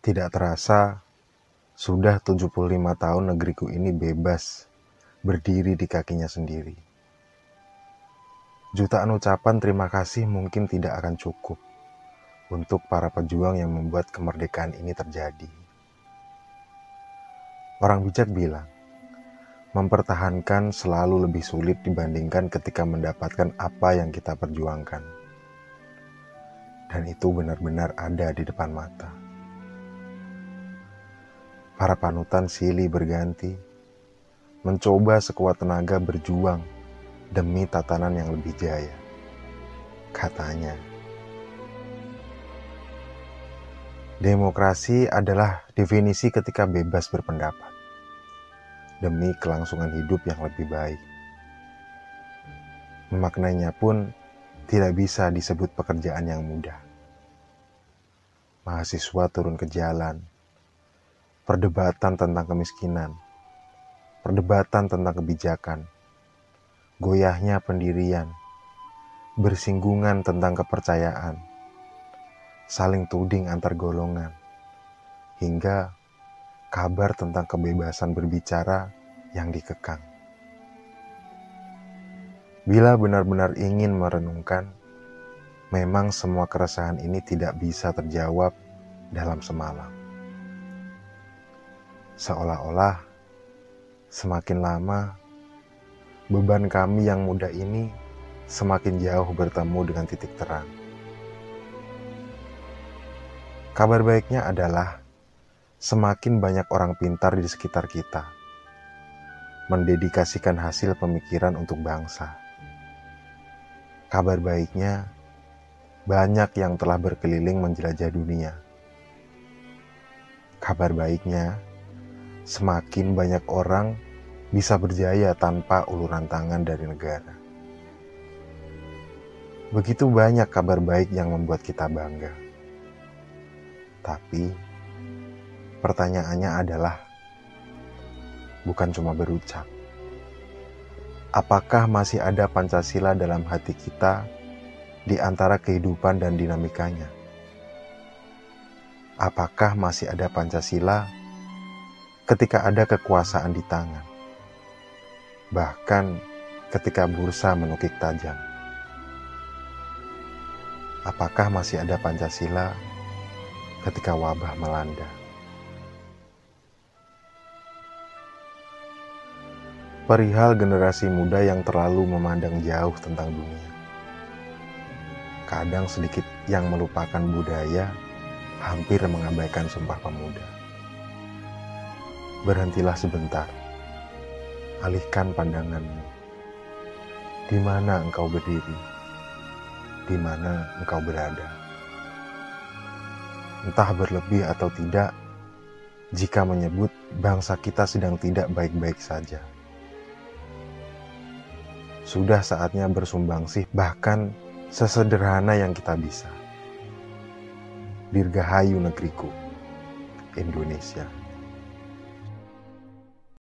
Tidak terasa, sudah 75 tahun negeriku ini bebas berdiri di kakinya sendiri. Jutaan ucapan terima kasih mungkin tidak akan cukup untuk para pejuang yang membuat kemerdekaan ini terjadi. Orang bijak bilang, mempertahankan selalu lebih sulit dibandingkan ketika mendapatkan apa yang kita perjuangkan. Dan itu benar-benar ada di depan mata para panutan silih berganti, mencoba sekuat tenaga berjuang demi tatanan yang lebih jaya. Katanya, demokrasi adalah definisi ketika bebas berpendapat demi kelangsungan hidup yang lebih baik. Memaknainya pun tidak bisa disebut pekerjaan yang mudah. Mahasiswa turun ke jalan, perdebatan tentang kemiskinan, perdebatan tentang kebijakan, goyahnya pendirian, bersinggungan tentang kepercayaan, saling tuding antar golongan, hingga kabar tentang kebebasan berbicara yang dikekang. Bila benar-benar ingin merenungkan, memang semua keresahan ini tidak bisa terjawab dalam semalam Seolah-olah semakin lama beban kami yang muda ini semakin jauh bertemu dengan titik terang. Kabar baiknya adalah semakin banyak orang pintar di sekitar kita mendedikasikan hasil pemikiran untuk bangsa. Kabar baiknya, banyak yang telah berkeliling menjelajah dunia. Kabar baiknya, semakin banyak orang bisa berjaya tanpa uluran tangan dari negara. Begitu banyak kabar baik yang membuat kita bangga. Tapi pertanyaannya adalah bukan cuma berucap. Apakah masih ada Pancasila dalam hati kita di antara kehidupan dan dinamikanya? Apakah masih ada Pancasila ketika ada kekuasaan di tangan, bahkan ketika bursa menukik tajam. Apakah masih ada Pancasila ketika wabah melanda? Perihal generasi muda yang terlalu memandang jauh tentang dunia. Kadang sedikit yang melupakan budaya, hampir mengabaikan sumpah pemuda berhentilah sebentar. Alihkan pandanganmu. Di mana engkau berdiri? Di mana engkau berada? Entah berlebih atau tidak, jika menyebut bangsa kita sedang tidak baik-baik saja. Sudah saatnya bersumbangsih bahkan sesederhana yang kita bisa. Dirgahayu negeriku, Indonesia.